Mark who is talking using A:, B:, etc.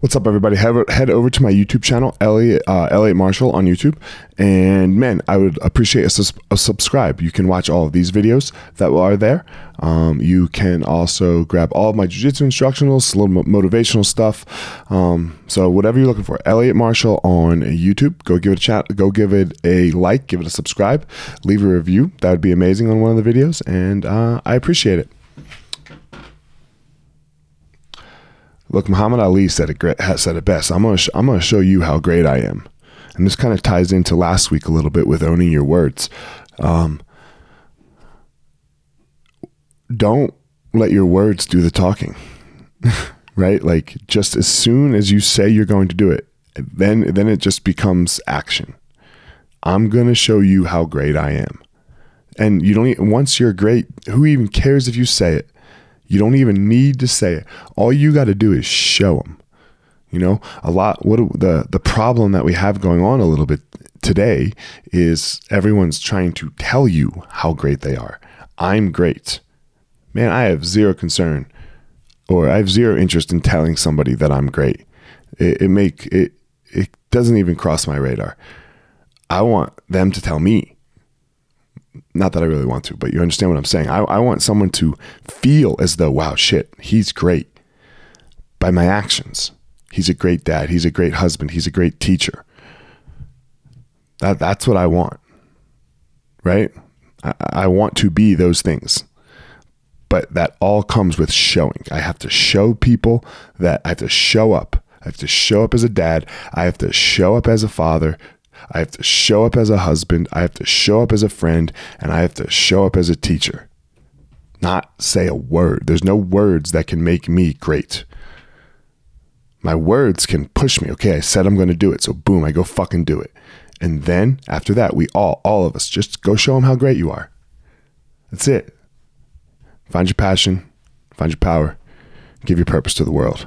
A: What's up, everybody? Head, over to my YouTube channel, Elliot, uh, Elliot Marshall on YouTube. And man, I would appreciate a, sus- a subscribe. You can watch all of these videos that are there. Um, you can also grab all of my jiu-jitsu instructionals, a little motivational stuff. Um, so whatever you're looking for, Elliot Marshall on YouTube. Go give it a chat. Go give it a like. Give it a subscribe. Leave a review. That would be amazing on one of the videos, and uh, I appreciate it. Look, Muhammad Ali said it said it best. I'm gonna I'm gonna show you how great I am, and this kind of ties into last week a little bit with owning your words. Um, don't let your words do the talking, right? Like just as soon as you say you're going to do it, then then it just becomes action. I'm gonna show you how great I am, and you don't. Once you're great, who even cares if you say it? You don't even need to say it. All you got to do is show them. You know, a lot. What the the problem that we have going on a little bit today is everyone's trying to tell you how great they are. I'm great, man. I have zero concern, or I have zero interest in telling somebody that I'm great. It, it make it it doesn't even cross my radar. I want them to tell me not that I really want to, but you understand what I'm saying. I, I want someone to feel as though, wow, shit, he's great by my actions. He's a great dad. He's a great husband. He's a great teacher. That, that's what I want, right? I, I want to be those things. But that all comes with showing. I have to show people that I have to show up. I have to show up as a dad. I have to show up as a father I have to show up as a husband, I have to show up as a friend, and I have to show up as a teacher. Not say a word. There's no words that can make me great. My words can push me. Okay, I said I'm going to do it. So boom, I go fucking do it. And then after that, we all, all of us, just go show them how great you are. That's it. Find your passion, find your power, give your purpose to the world.